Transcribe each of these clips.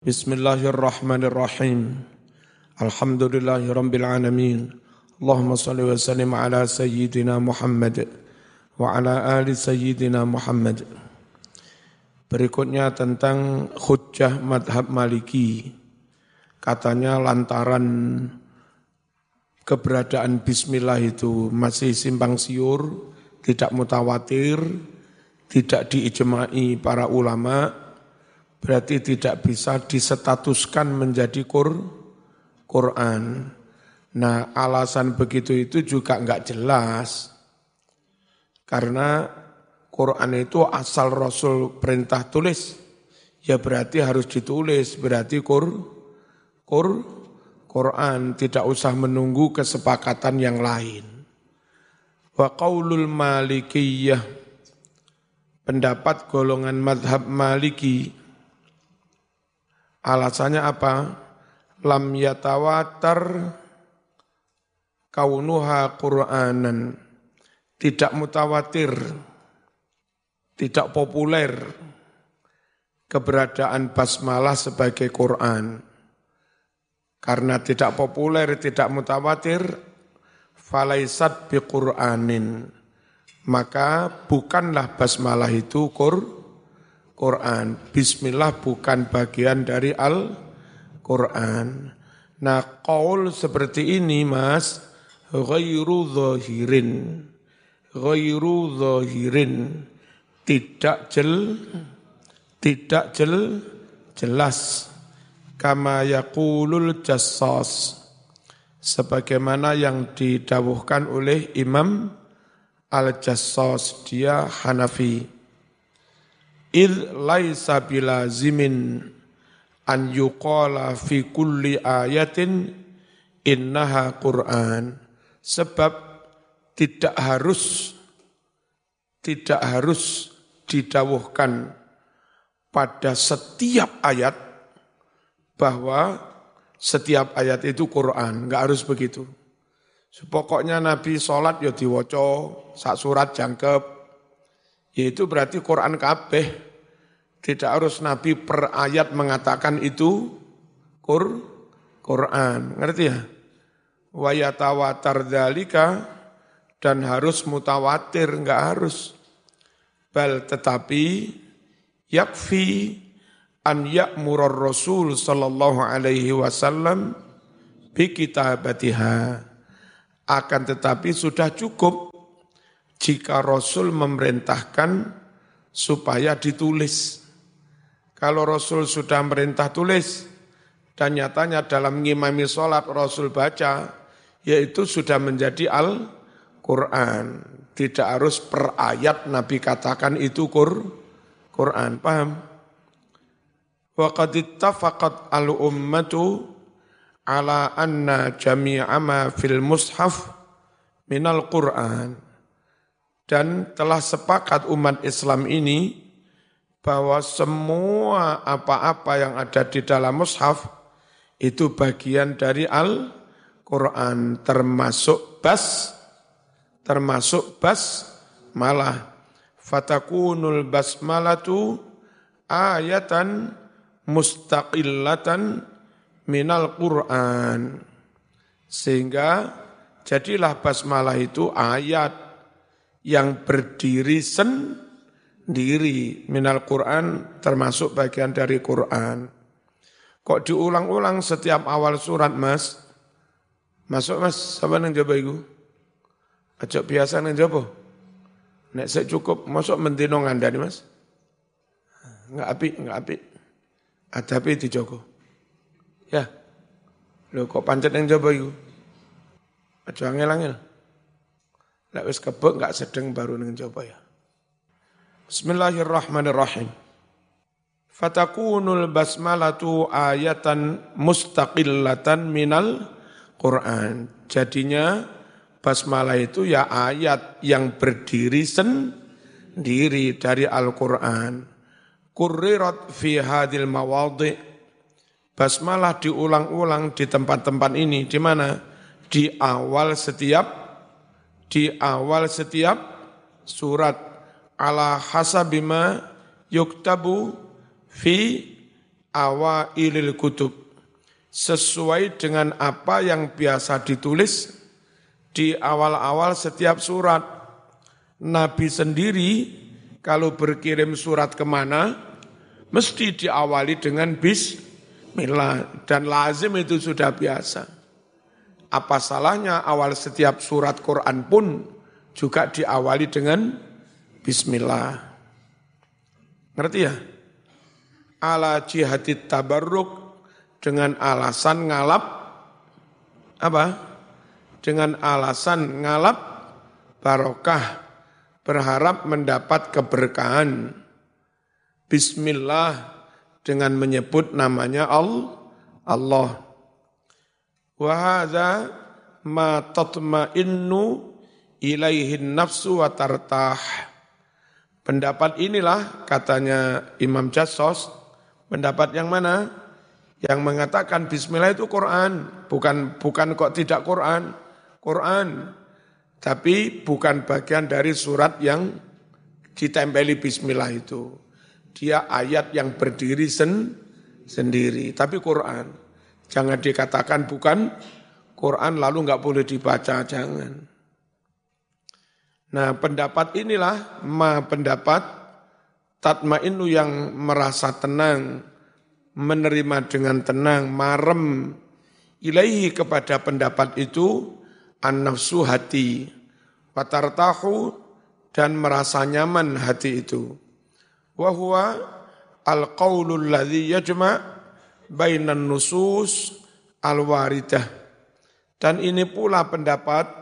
Bismillahirrahmanirrahim. Alhamdulillahirabbil alamin. Allahumma shalli wa sallim ala sayyidina Muhammad wa ala ali sayyidina Muhammad. Berikutnya tentang hujjah madhab maliki. Katanya lantaran keberadaan bismillah itu masih simpang siur, tidak mutawatir, tidak diijmai para ulama, berarti tidak bisa disetatuskan menjadi Qur, Quran. Nah alasan begitu itu juga enggak jelas. Karena Quran itu asal Rasul perintah tulis. Ya berarti harus ditulis, berarti Qur, Qur, Quran tidak usah menunggu kesepakatan yang lain. Wa qaulul malikiyah pendapat golongan madhab maliki Alasannya apa? Lam yatawatar kaunuha Qur'anan. Tidak mutawatir, tidak populer keberadaan basmalah sebagai Quran. Karena tidak populer, tidak mutawatir, falaisat bi Qur'anin. Maka bukanlah basmalah itu Qur'an Quran. Bismillah bukan bagian dari Al-Quran. Nah, qaul seperti ini mas, ghairu zahirin. Ghairu zahirin. Tidak jel, tidak jel, jelas. Kama yaqulul jassas. Sebagaimana yang didawuhkan oleh Imam Al-Jassas, dia Hanafi. Id laisa bilazimin an yuqala fi kulli ayatin innaha Qur'an. Sebab tidak harus tidak harus didawuhkan pada setiap ayat bahwa setiap ayat itu Quran, enggak harus begitu. Pokoknya Nabi sholat ya diwoco, sak surat jangkep, yaitu berarti Quran kabeh. Tidak harus Nabi per ayat mengatakan itu Qur, Quran. Ngerti ya? Wayatawatar dalika dan harus mutawatir, enggak harus. Bal tetapi yakfi an ya'murur Rasul sallallahu alaihi wasallam bi kitabatiha. Akan tetapi sudah cukup jika Rasul memerintahkan supaya ditulis. Kalau Rasul sudah merintah tulis, dan nyatanya dalam ngimami sholat Rasul baca, yaitu sudah menjadi Al-Quran. Tidak harus per ayat Nabi katakan itu Qur, Quran. Paham? Wa al-ummatu ala anna jami'a ma fil mushaf minal Qur'an dan telah sepakat umat Islam ini bahwa semua apa-apa yang ada di dalam mushaf itu bagian dari Al-Quran termasuk bas termasuk bas malah. Fatakunul basmalatu ayatan mustaqillatan minal Quran. Sehingga jadilah basmalah itu ayat yang berdiri sendiri minal Quran termasuk bagian dari Quran. Kok diulang-ulang setiap awal surat mas? Masuk mas, sama nang jawab itu? Ajak biasa nang jawab. Nek saya cukup, masuk mendino ngandani mas? Enggak api, enggak api. Ada api di Joko. Ya. Loh kok pancet yang jawab itu? Aja angel-angel. Lek wis kebek enggak sedeng baru ning coba ya. Bismillahirrahmanirrahim. Fatakunul basmalatu ayatan mustaqillatan minal Quran. Jadinya basmalah itu ya ayat yang berdiri sendiri dari Al-Quran. Kurrirat fi hadil mawadhi. Basmalah diulang-ulang di tempat-tempat ini. Di mana? Di awal setiap di awal setiap surat ala hasabima yuktabu fi awailil kutub sesuai dengan apa yang biasa ditulis di awal-awal setiap surat. Nabi sendiri kalau berkirim surat ke mana, mesti diawali dengan bismillah. Dan lazim itu sudah biasa. Apa salahnya awal setiap surat Quran pun juga diawali dengan bismillah. Ngerti ya? Ala jihadit tabarruk dengan alasan ngalap apa? dengan alasan ngalap barokah, berharap mendapat keberkahan. Bismillah dengan menyebut namanya Allah. Wahada ma tatma'innu ilaihin nafsu wa tartah. Pendapat inilah katanya Imam Jassos, pendapat yang mana? Yang mengatakan bismillah itu Quran, bukan bukan kok tidak Quran. Quran. Tapi bukan bagian dari surat yang ditempeli bismillah itu. Dia ayat yang berdiri sen, sendiri, tapi Quran. Jangan dikatakan bukan Quran lalu nggak boleh dibaca, jangan. Nah pendapat inilah ma pendapat tatmainu yang merasa tenang, menerima dengan tenang, marem ilaihi kepada pendapat itu an-nafsu hati, watartahu dan merasa nyaman hati itu. Wahuwa al-qawlul ladhi yajma' bainan nusus al-waridah. Dan ini pula pendapat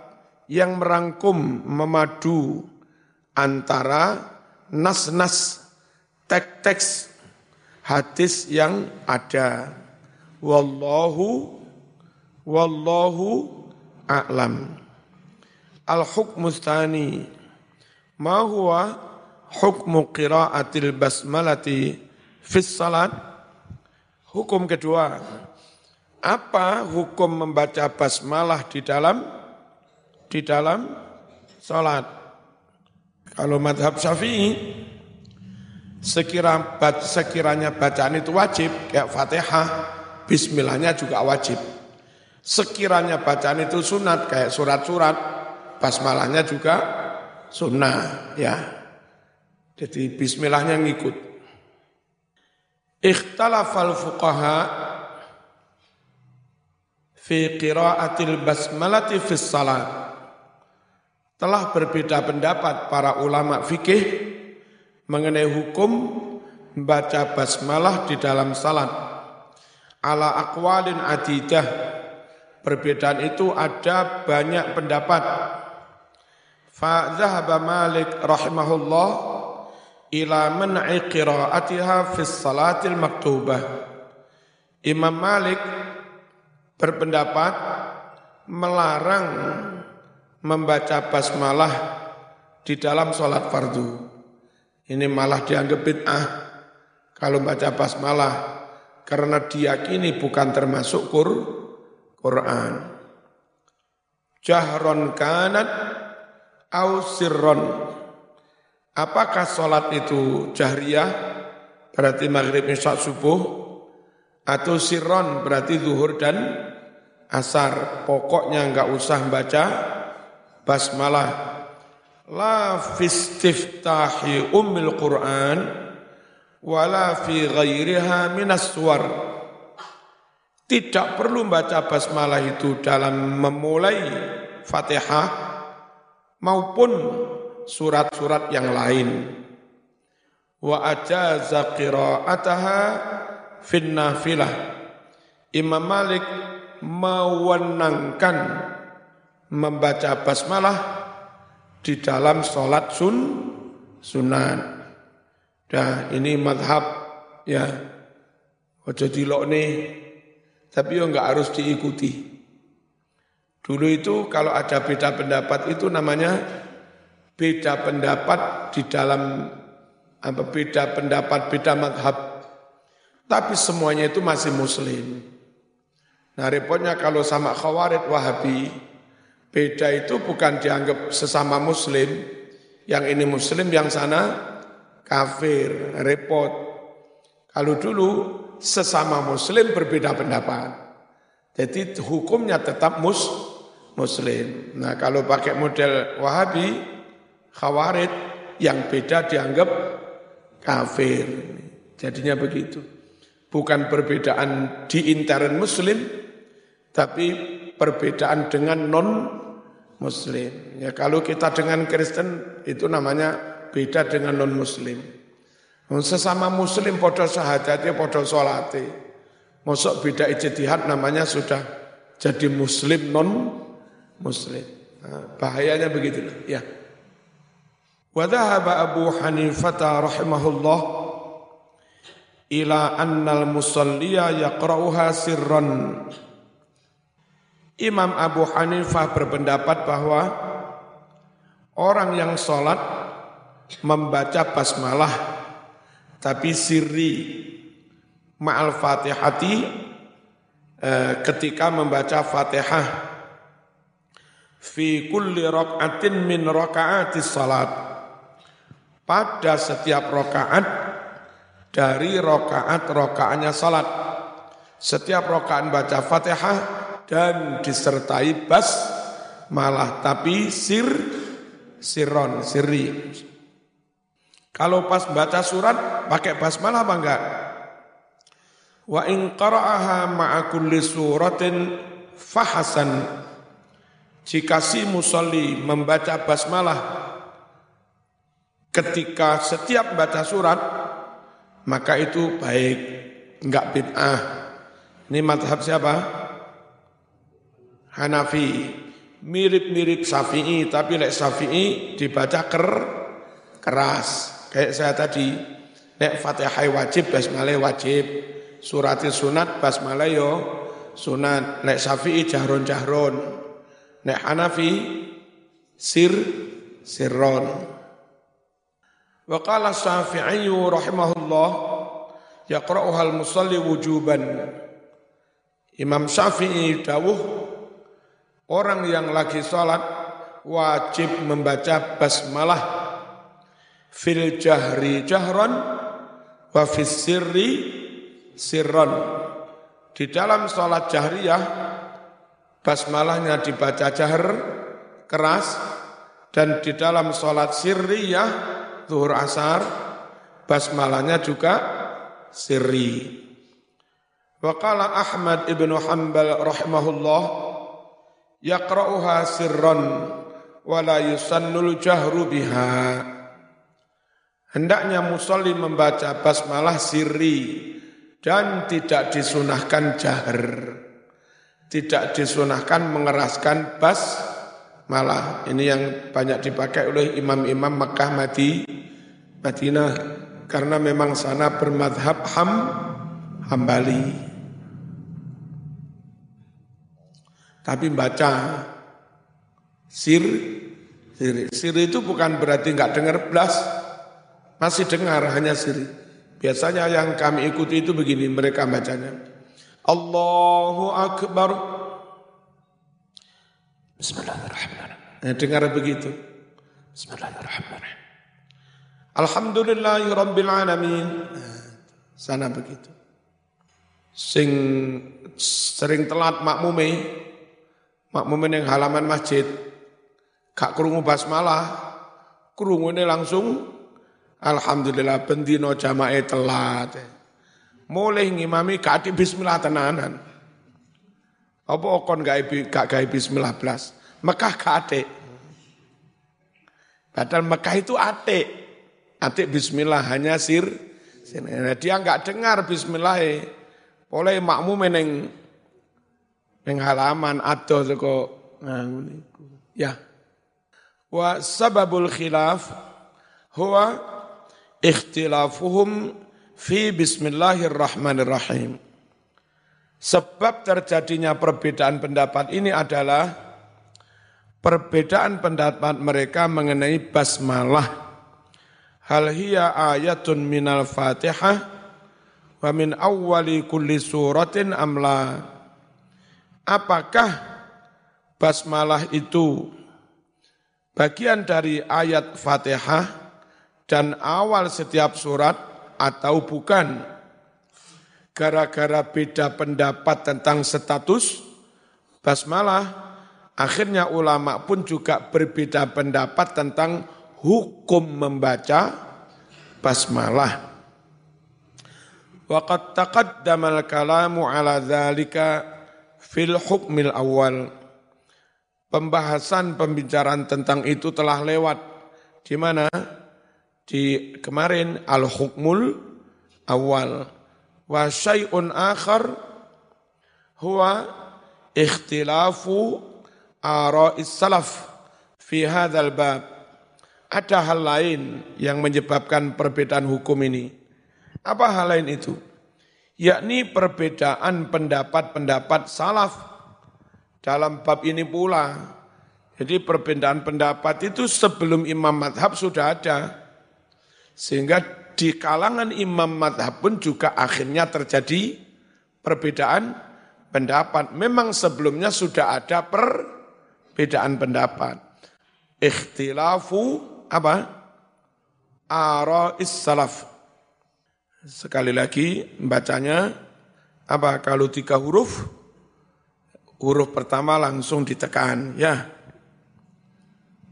yang merangkum, memadu antara nas-nas, teks-teks hadis yang ada. Wallahu wallahu a'lam. Al-hukmu tsani ma huwa hukmu qiraatil basmalati fi salat? Hukum kedua, apa hukum membaca basmalah di dalam di dalam salat? Kalau madhab syafi'i, sekira, sekiranya bacaan itu wajib, kayak fatihah, bismillahnya juga wajib. Sekiranya bacaan itu sunat kayak surat-surat, basmalahnya juga sunnah ya. Jadi bismillahnya ngikut. Ikhtalafal fuqaha fi qiraatil basmalati fi salat. Telah berbeda pendapat para ulama fikih mengenai hukum membaca basmalah di dalam salat. Ala aqwalin adidah Perbedaan itu ada banyak pendapat. Fa Malik rahimahullah ila man'i qira'atiha fi salatil maktubah. Imam Malik berpendapat melarang membaca basmalah di dalam sholat fardu. Ini malah dianggap bid'ah kalau baca basmalah karena diyakini bukan termasuk kur Quran. Jahron kanat au sirron. Apakah sholat itu jahriyah, berarti maghrib isya subuh, atau sirron berarti zuhur dan asar. Pokoknya enggak usah baca basmalah. La fistiftahi ummil Qur'an, wala fi ghairiha minas suwar tidak perlu baca basmalah itu dalam memulai Fatihah maupun surat-surat yang lain. Wa ajaza qira'ataha fin nafilah. Imam Malik mewenangkan membaca basmalah di dalam sholat sun sunat. Dah ini madhab ya. Ojo dilok nih tapi yo nggak harus diikuti. Dulu itu kalau ada beda pendapat itu namanya beda pendapat di dalam apa beda pendapat beda madhab. Tapi semuanya itu masih muslim. Nah repotnya kalau sama khawarid wahabi, beda itu bukan dianggap sesama muslim, yang ini muslim, yang sana kafir, repot. Kalau dulu sesama muslim berbeda pendapat. Jadi hukumnya tetap mus muslim. Nah kalau pakai model wahabi, khawarid, yang beda dianggap kafir. Jadinya begitu. Bukan perbedaan di intern muslim, tapi perbedaan dengan non muslim. Ya kalau kita dengan Kristen itu namanya beda dengan non muslim. Sesama muslim podo sahadati podo solati. Mosok beda ijtihad namanya sudah jadi muslim non muslim. Nah, bahayanya begitu ya. Wa Abu Hanifah rahimahullah ila annal musalliya yaqra'uha sirran. Imam Abu Hanifah berpendapat bahwa orang yang sholat membaca basmalah tapi sirri ma'al fatihati eh, ketika membaca fatihah. Fi kulli rakaatin min rakaati salat pada setiap rakaat dari rakaat rakaatnya salat setiap rakaat baca fatihah dan disertai bas malah tapi sir sirron sirri kalau pas baca surat pakai basmalah apa enggak? Wa in qara'aha ma'a kulli suratin fahasan. Jika si musalli membaca basmalah ketika setiap baca surat maka itu baik, enggak bid'ah. Ini madhab siapa? Hanafi. Mirip-mirip Syafi'i, tapi lek Syafi'i dibaca ker keras. Kayak saya tadi, nek Fatihah wajib, basmalah wajib. Surat sunat, basmalah yo sunat. Nek Syafi'i jahron jahron. Nek Hanafi sir sirron. Wa qala Syafi'i rahimahullah yaqra'uha al-musalli wujuban. Imam Syafi'i dawuh orang yang lagi sholat wajib membaca basmalah fil jahri jahran wa fis sirri sirron. Di dalam sholat jahriyah, basmalahnya dibaca jahr, keras, dan di dalam sholat sirriyah, zuhur asar, basmalahnya juga sirri. Waqala Ahmad ibn Hanbal rahimahullah, yaqra'uha sirran, wa la yusannul jahru biha. Hendaknya musolli membaca basmalah sirri dan tidak disunahkan jahar. Tidak disunahkan mengeraskan bas malah. Ini yang banyak dipakai oleh imam-imam Makkah Madi, Madinah. Karena memang sana bermadhab ham, hambali. Tapi baca sir, sir, sir itu bukan berarti nggak dengar blas, masih dengar hanya siri. Biasanya yang kami ikuti itu begini mereka bacanya. Allahu Akbar. Bismillahirrahmanirrahim. Eh, dengar begitu. Bismillahirrahmanirrahim. Alhamdulillahi Rabbil Alamin. Sana begitu. Sing sering telat makmume, makmume yang halaman masjid, gak krungu basmalah, krungune langsung Alhamdulillah bendino jamae telat. Mulai ngimami kati bismillah tenanan. Apa kon gak gak bismillah blas. Mekah gak ate. Padahal Mekah itu ate. Ate bismillah hanya sir. Nah, dia nggak dengar bismillah. Boleh makmum meneng neng halaman atau kok ya. Wa sababul khilaf huwa ikhtilafuhum fi bismillahirrahmanirrahim. Sebab terjadinya perbedaan pendapat ini adalah perbedaan pendapat mereka mengenai basmalah. Hal hiya ayatun minal fatihah wa min awwali kulli suratin amla. Apakah basmalah itu bagian dari ayat fatihah dan awal setiap surat atau bukan. gara-gara beda pendapat tentang status basmalah, akhirnya ulama pun juga berbeda pendapat tentang hukum membaca basmalah. Waqad al-kalamu ala dzalika fil hukmil awal. Pembahasan pembicaraan tentang itu telah lewat di mana? Di kemarin al-hukmul awal. Wa syai'un akhar huwa ikhtilafu ara'is salaf fi hadzal bab. Ada hal lain yang menyebabkan perbedaan hukum ini apa hal lain itu? Yakni perbedaan pendapat-pendapat salaf dalam bab ini pula. Jadi perbedaan pendapat itu sebelum imam madhab sudah ada. Sehingga di kalangan imam madhab pun juga akhirnya terjadi perbedaan pendapat. Memang sebelumnya sudah ada perbedaan pendapat. Ikhtilafu apa? Ara'is salaf Sekali lagi bacanya apa kalau tiga huruf huruf pertama langsung ditekan ya.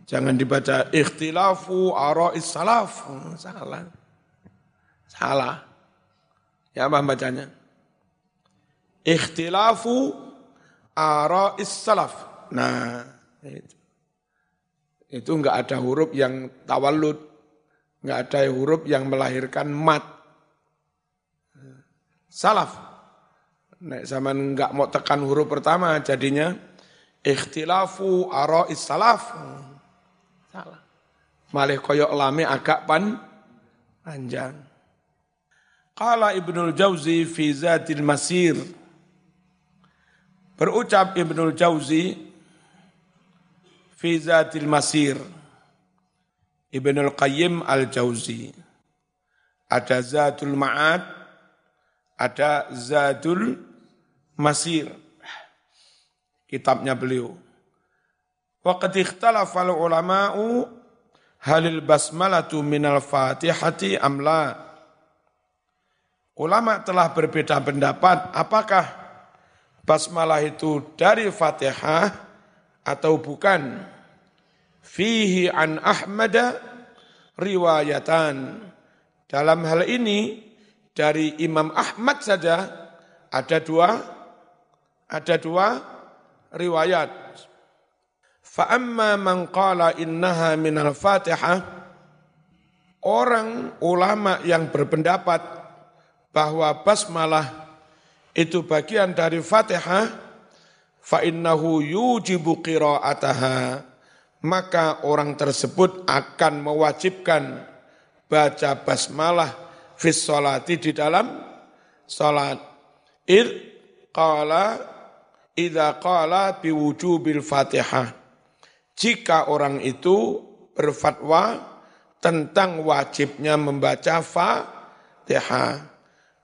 Jangan dibaca ikhtilafu ara'is salaf. Salah. Salah. Ya apa bacanya? Ikhtilafu ara'is salaf. Nah, itu. Itu enggak ada huruf yang tawallud, enggak ada huruf yang melahirkan mat salaf. Nek zaman enggak mau tekan huruf pertama jadinya ikhtilafu ara'is salaf. Salah. Malih koyok lame agak pan panjang. Qala Ibnul Jauzi fi Zatil Masir. Berucap Ibnul Jauzi fi Zatil Masir. Ibnul Qayyim Al-Jauzi. Ada Zatul Ma'ad, ada Zadul Masir kitabnya beliau. Wa qad ikhtalafa al ulama'u halil basmalatu minal fatihati amla ulama telah berbeda pendapat apakah basmalah itu dari fatihah atau bukan? Fihi an ahmada riwayatan. Dalam hal ini dari Imam Ahmad saja ada dua ada dua riwayat. Fa'amma man qala innaha minal fatihah Orang ulama yang berpendapat bahwa basmalah itu bagian dari Fatihah fa innahu yujibu qira'ataha maka orang tersebut akan mewajibkan baca basmalah fis salati di dalam salat. Id qala idza qala biwujubil Fatihah. Jika orang itu berfatwa tentang wajibnya membaca Fatihah.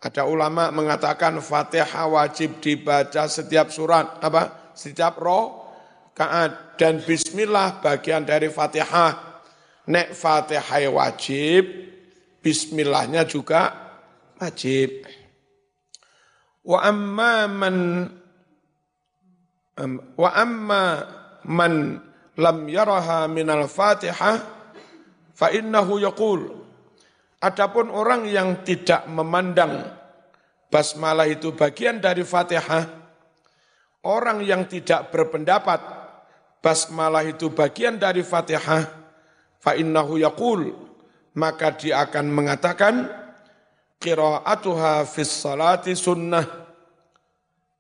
Ada ulama mengatakan Fatihah wajib dibaca setiap surat apa? Setiap roh kaat dan bismillah bagian dari Fatihah. Nek Fatihah wajib, bismillahnya juga wajib. Wa amma man wa amma man lam yaraha minal Fatihah fa innahu yaqul Adapun orang yang tidak memandang basmalah itu bagian dari Fatihah, orang yang tidak berpendapat basmalah itu bagian dari Fatihah, fa innahu yaqul maka dia akan mengatakan qiraatuha fis salati sunnah.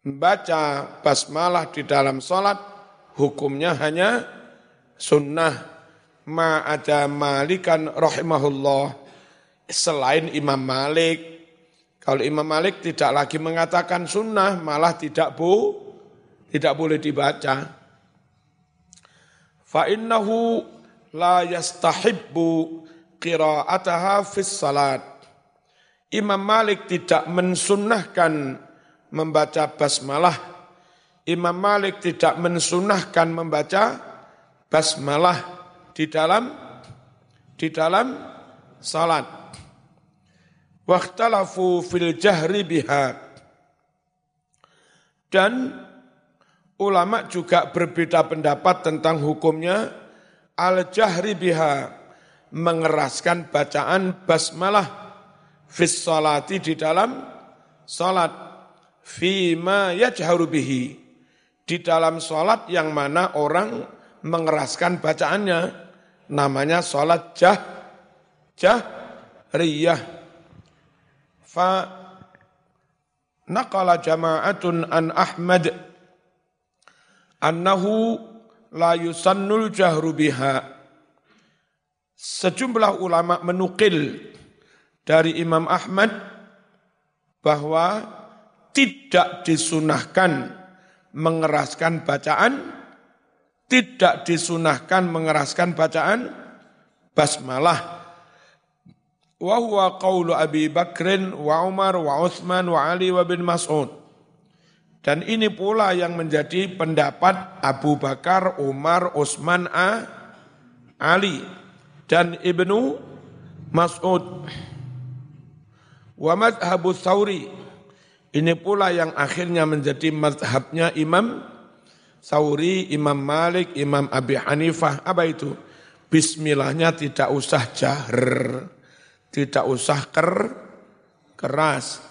Membaca basmalah di dalam salat hukumnya hanya sunnah. Ma ada malikan rahimahullah. Selain Imam Malik. Kalau Imam Malik tidak lagi mengatakan sunnah malah tidak bu tidak boleh dibaca. Fa innahu la yastahibbu qira'ataha fis salat. Imam Malik tidak mensunnahkan membaca basmalah. Imam Malik tidak mensunnahkan membaca basmalah di dalam di dalam salat. Wakhtalafu fil jahri biha. Dan ulama juga berbeda pendapat tentang hukumnya al-jahri biha mengeraskan bacaan basmalah fis salati di dalam salat. Fima yajharu bihi. Di dalam salat yang mana orang mengeraskan bacaannya. Namanya salat jah jahriyah. Fa naqala jama'atun an Ahmad annahu la yusannul jahru biha sejumlah ulama menukil dari Imam Ahmad bahwa tidak disunahkan mengeraskan bacaan, tidak disunahkan mengeraskan bacaan basmalah. Wa huwa qawlu Abi Bakrin wa Umar wa Uthman wa Ali wa bin Mas'ud. Dan ini pula yang menjadi pendapat Abu Bakar, Umar, Utsman, A, Ali dan Ibnu Mas'ud. Wa madhabu Thawri. Ini pula yang akhirnya menjadi madhabnya Imam Thawri, Imam Malik, Imam Abi Hanifah. Apa itu? Bismillahnya tidak usah jahr, tidak usah ker, keras.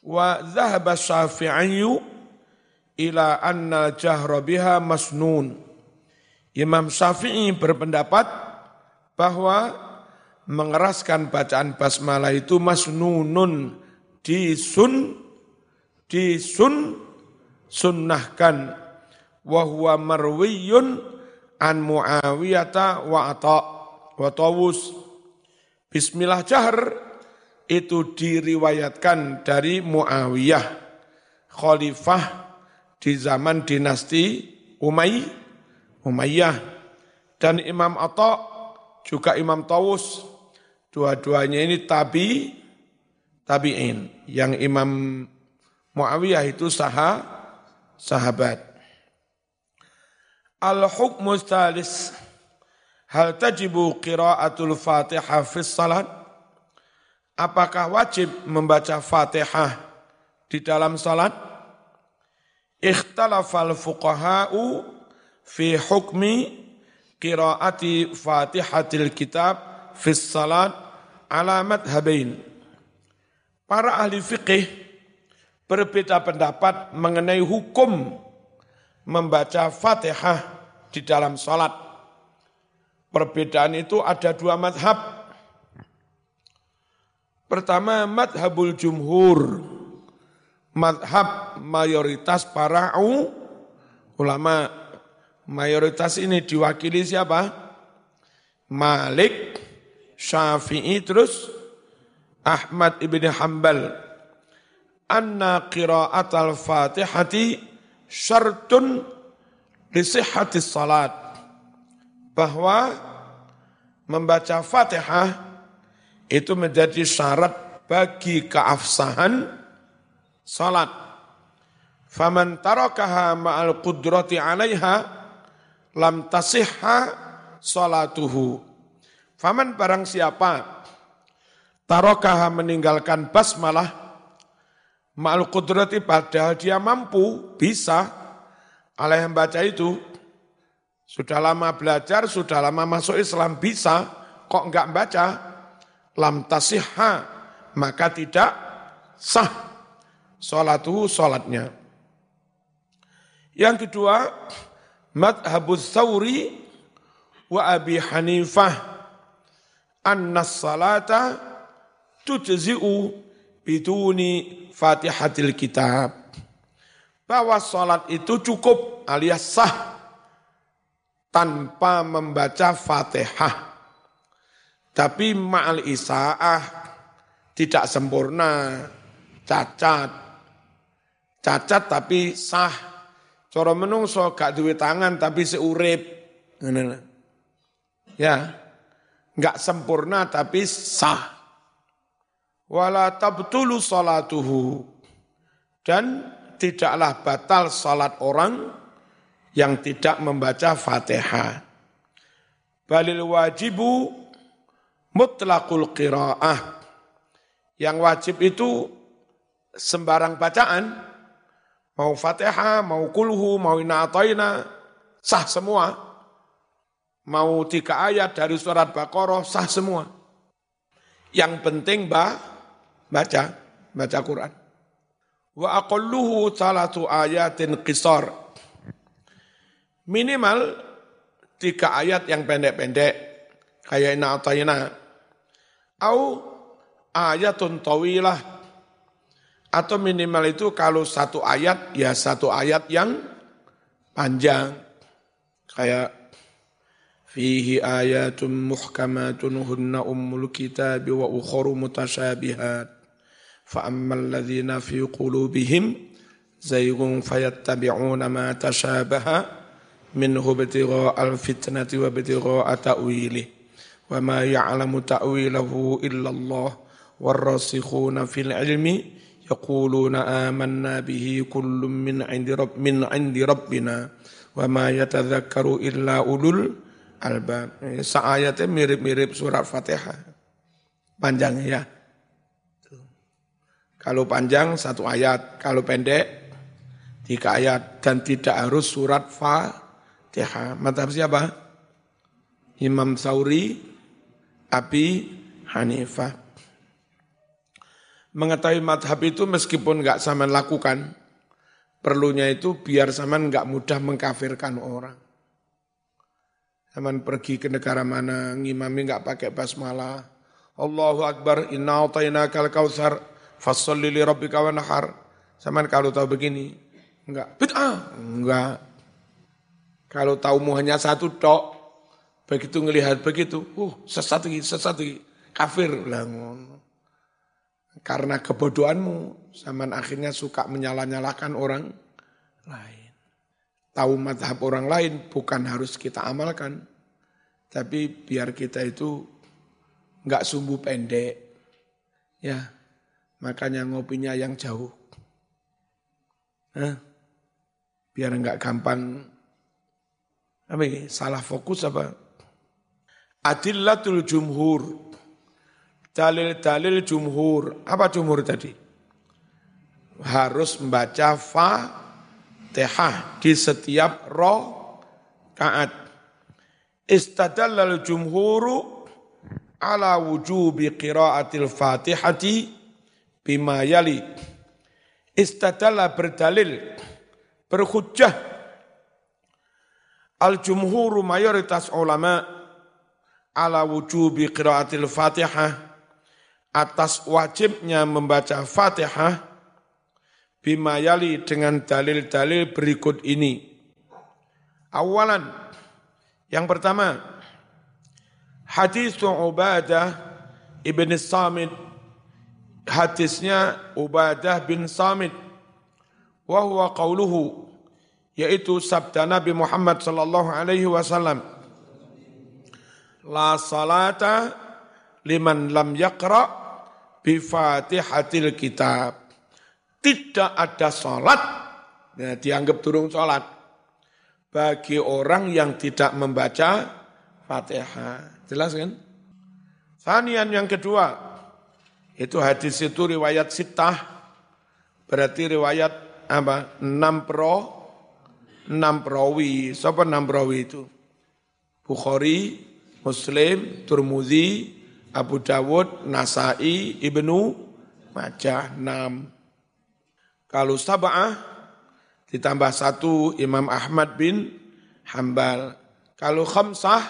Wa zahaba syafi'iyu ila anna jahra biha masnun. Imam Syafi'i berpendapat bahwa mengeraskan bacaan basmalah itu masnunun disun disun sunnahkan. Wa huwa marwiyun an muawiyata wa ata wa tawus. Bismillah jahr itu diriwayatkan dari Muawiyah khalifah di zaman dinasti Umay Umayyah. Dan Imam Atta juga Imam Tawus Dua-duanya ini tabi, tabi'in. Yang Imam Muawiyah itu saha, sahabat. Al-hukmu thalis. Hal tajibu qiraatul fatihah fi salat? Apakah wajib membaca fatihah di dalam salat? Ikhtalafal fuqaha'u fi hukmi qiraati fatihatil kitab fi salat alamat habain. Para ahli fikih berbeda pendapat mengenai hukum membaca Fatihah di dalam salat. Perbedaan itu ada dua madhab. Pertama, madhabul jumhur. Madhab mayoritas para ulama. Mayoritas ini diwakili siapa? Malik, Syafi'i terus Ahmad ibn Hanbal anna qira'at al-fatihati syartun lisihhati salat bahwa membaca Fatihah itu menjadi syarat bagi keafsahan salat. Faman tarakaha ma'al qudrati 'alaiha lam tasihha salatuhu. Faman barang siapa tarokaha meninggalkan basmalah ma'al kudrati padahal dia mampu, bisa oleh membaca itu. Sudah lama belajar, sudah lama masuk Islam, bisa, kok enggak baca? Lam tasihha, maka tidak sah salatuhu salatnya. Yang kedua, madhabus thawri wa abi hanifah anna salata tujzi'u biduni fatihatil kitab. Bahwa salat itu cukup alias sah tanpa membaca fatihah. Tapi ma'al isa'ah tidak sempurna, cacat. Cacat tapi sah. Cara menungso gak duwe tangan tapi seurip. Ya, Enggak sempurna tapi sah. Wala tabtulu salatuhu. Dan tidaklah batal salat orang yang tidak membaca Fatihah. Balil wajibu mutlaqul qiraah. Yang wajib itu sembarang bacaan, Mau fatihah, mau kulhu, mau ina'atoina, sah semua. Mau tiga ayat dari surat Baqarah, sah semua. Yang penting bah, baca, baca Quran. Wa aqalluhu salatu ayatin qisar. Minimal tiga ayat yang pendek-pendek, kayak ina'atoina. Au ayatun tawilah, atau minimal itu kalau satu ayat, ya satu ayat yang panjang. Kayak fihi ayatun muhkamatun hunna ummul kitab wa ukharu mutasyabihat. Fa ammal ladzina fi qulubihim zaygun fayattabi'una ma tashabaha minhu ibtigha al-fitnati wa ibtigha ta'wilih. Wa ma ya'lamu ta'wilahu illa Allah yaquluna amanna bihi kullun min 'indi rabb min 'indi rabbina wa ma yatadzakkaru illa ulul albab. Seayatnya mirip-mirip surat Fatihah. Panjang ya. Kalau panjang satu ayat, kalau pendek tiga ayat dan tidak harus surat Fatihah. Mantap siapa? Imam Sauri, Abi Hanifah. Mengetahui madhab itu meskipun nggak sama lakukan, Perlunya itu biar zaman nggak mudah mengkafirkan orang. Zaman pergi ke negara mana, ngimami nggak pakai basmalah. Allahu Akbar, inna kal kausar, fasalli li rabbika nahar. Zaman kalau tahu begini, enggak, bid'ah, enggak. Kalau tahu hanya satu tok, begitu ngelihat begitu, uh, sesat lagi, sesat lagi, kafir lah karena kebodohanmu, zaman akhirnya suka menyalah-nyalahkan orang lain. Tahu madhab orang lain bukan harus kita amalkan, tapi biar kita itu nggak sumbu pendek. Ya, makanya ngopinya yang jauh. Hah? Biar nggak gampang apa ini, salah fokus apa? Adillatul jumhur Dalil-dalil jumhur. Apa jumhur tadi? Harus membaca Fatihah di setiap roh kaat. Istadallal jumhuru ala wujubi qiraatil fatihati bima yali. Istadalla berdalil, berhujjah. Al-jumhuru mayoritas ulama ala wujubi qiraatil fatihah atas wajibnya membaca Fatihah bimayali dengan dalil-dalil berikut ini. Awalan, yang pertama, hadis Ubadah ibn Samit, hadisnya Ubadah bin Samit, wahwa qawluhu, yaitu sabda Nabi Muhammad sallallahu alaihi wasallam, la salata liman lam yaqra' bifatihatil kitab. Tidak ada sholat, ya, dianggap turun sholat, bagi orang yang tidak membaca fatihah. Jelas kan? Sanian yang kedua, itu hadis itu riwayat sitah, berarti riwayat apa? Enam pro, enam perawi. Siapa enam perawi itu? Bukhari, Muslim, Turmuzi, Abu Dawud, Nasai, Ibnu Majah, enam. Kalau sab'ah ditambah satu Imam Ahmad bin Hambal. Kalau khamsah,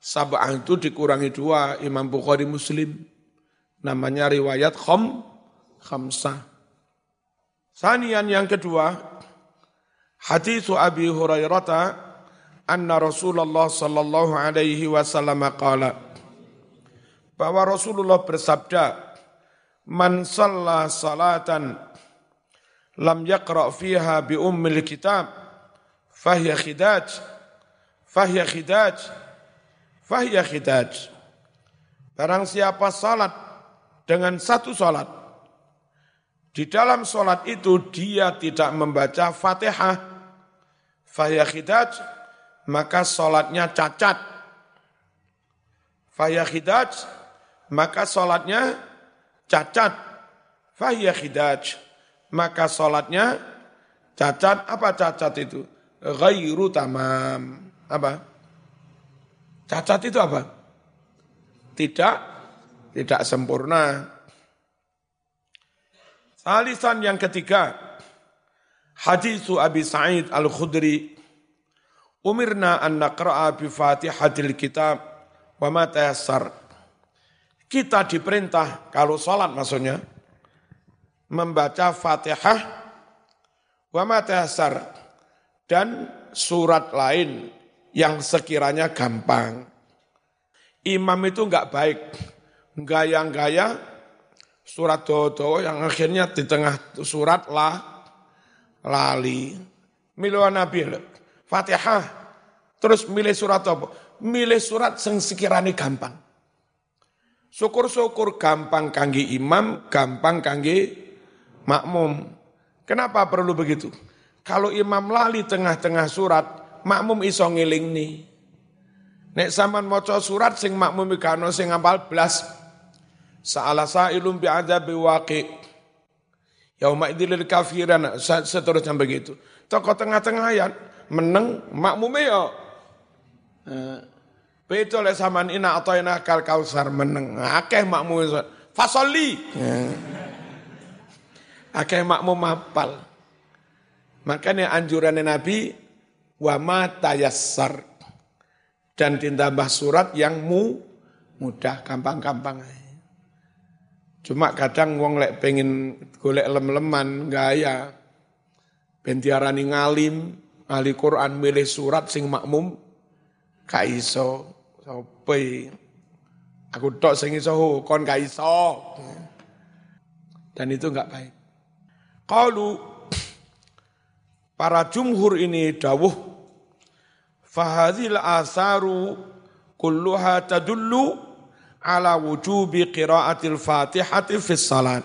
sab'ah itu dikurangi dua Imam Bukhari Muslim. Namanya riwayat kham, khamsah. Sanian yang kedua, hadis Abi Hurairah anna Rasulullah sallallahu alaihi wasallam qala bahwa Rasulullah bersabda, "Man shalla salatan lam yaqra fiha bi ummil kitab fahiya khidaj fahiya khidaj fahiya khidaj." Barang siapa salat dengan satu salat di dalam salat itu dia tidak membaca Fatihah fahiya khidaj maka salatnya cacat. Fahiya khidaj maka sholatnya cacat. Fahiyah khidaj, maka sholatnya Cacat apa cacat itu? Ghairu tamam. Apa? Cacat itu apa? Tidak tidak sempurna. Salisan yang ketiga, hadis Abi Sa'id Al-Khudri Umirna an naqra'a bi Fatihatil Kitab wa ma tayassar. Kita diperintah kalau salat maksudnya membaca Fatihah wa ma tayassar dan surat lain yang sekiranya gampang. Imam itu enggak baik, gaya-gaya surat dodo yang akhirnya di tengah surat lah lali. Miluan Nabi, Fatihah, terus milih surat apa? Milih surat yang sekiranya gampang. Syukur-syukur gampang kangge imam, gampang kangge makmum. Kenapa perlu begitu? Kalau imam lali tengah-tengah surat, makmum iso ngiling nih. Nek sampean maca surat sing makmum ikano sing ngapal blas. Sa'ala sa'ilum bi'adzabi waqi. Yauma idilil kafiran seterusnya begitu. Toko tengah-tengah ayat meneng makmume yo. Eh, Betul le saman ina atau ina kal kausar meneng. Akeh makmum fasoli. Eh. Akeh makmum mapal. Makanya anjuran Nabi wa ma tayassar dan ditambah surat yang mu mudah gampang-gampang cuma kadang wong lek pengen golek lem-leman gaya bentiarani ngalim ahli Quran milih surat sing makmum ka sope aku tok sing iso kon ka iso. Dan itu enggak baik. Kalau para jumhur ini dawuh Fahadhil asaru kulluha tadullu ala wujubi qiraatil fatihati fis salat.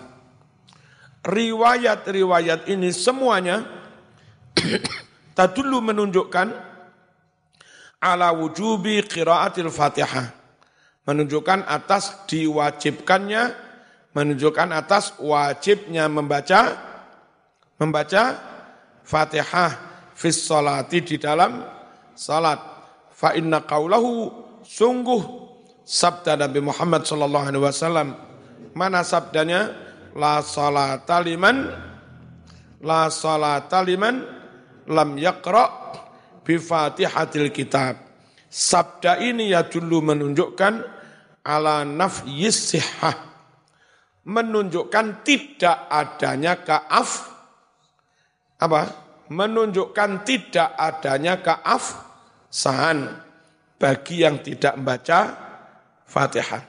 Riwayat-riwayat ini semuanya tadullu menunjukkan ala wujubi qiraatil fatihah. Menunjukkan atas diwajibkannya, menunjukkan atas wajibnya membaca membaca Fatihah fis salati di dalam salat. Fa inna qaulahu sungguh sabda Nabi Muhammad sallallahu alaihi wasallam. Mana sabdanya? La salata liman la salata liman lam yaqra bi Fatihatil kitab. Sabda ini ya dulu menunjukkan ala nafyis sihah. Menunjukkan tidak adanya kaaf apa? menunjukkan tidak adanya keafsahan bagi yang tidak membaca Fatihah.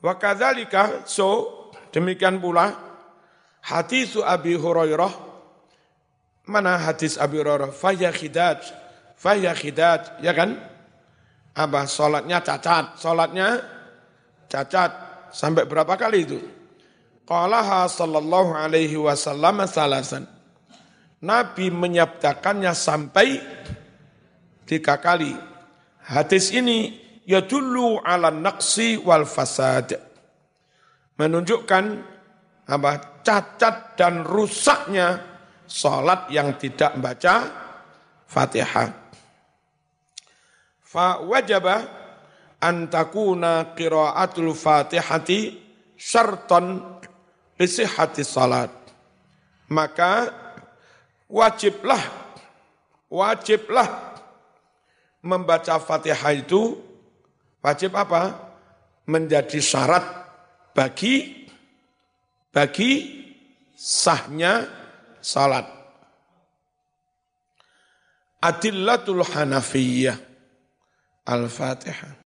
Wa kadzalika so demikian pula hadis Abi Hurairah mana hadis Abi Hurairah? Faya khidaj. Faya khidaj ya kan? Apa? Salatnya cacat. Salatnya cacat. Sampai berapa kali itu? Qalaha sallallahu alaihi wasallam salasan. Nabi menyabdakannya sampai tiga kali. Hadis ini ya dulu ala naqsi wal fasad. Menunjukkan apa? Cacat dan rusaknya salat yang tidak membaca Fatihah. Fa wajaba an takuna qiraatul Fatihati syartan li salat. Maka wajiblah wajiblah membaca Fatihah itu wajib apa? Menjadi syarat bagi bagi sahnya salat. Adillatul Hanafiyah Al-Fatihah.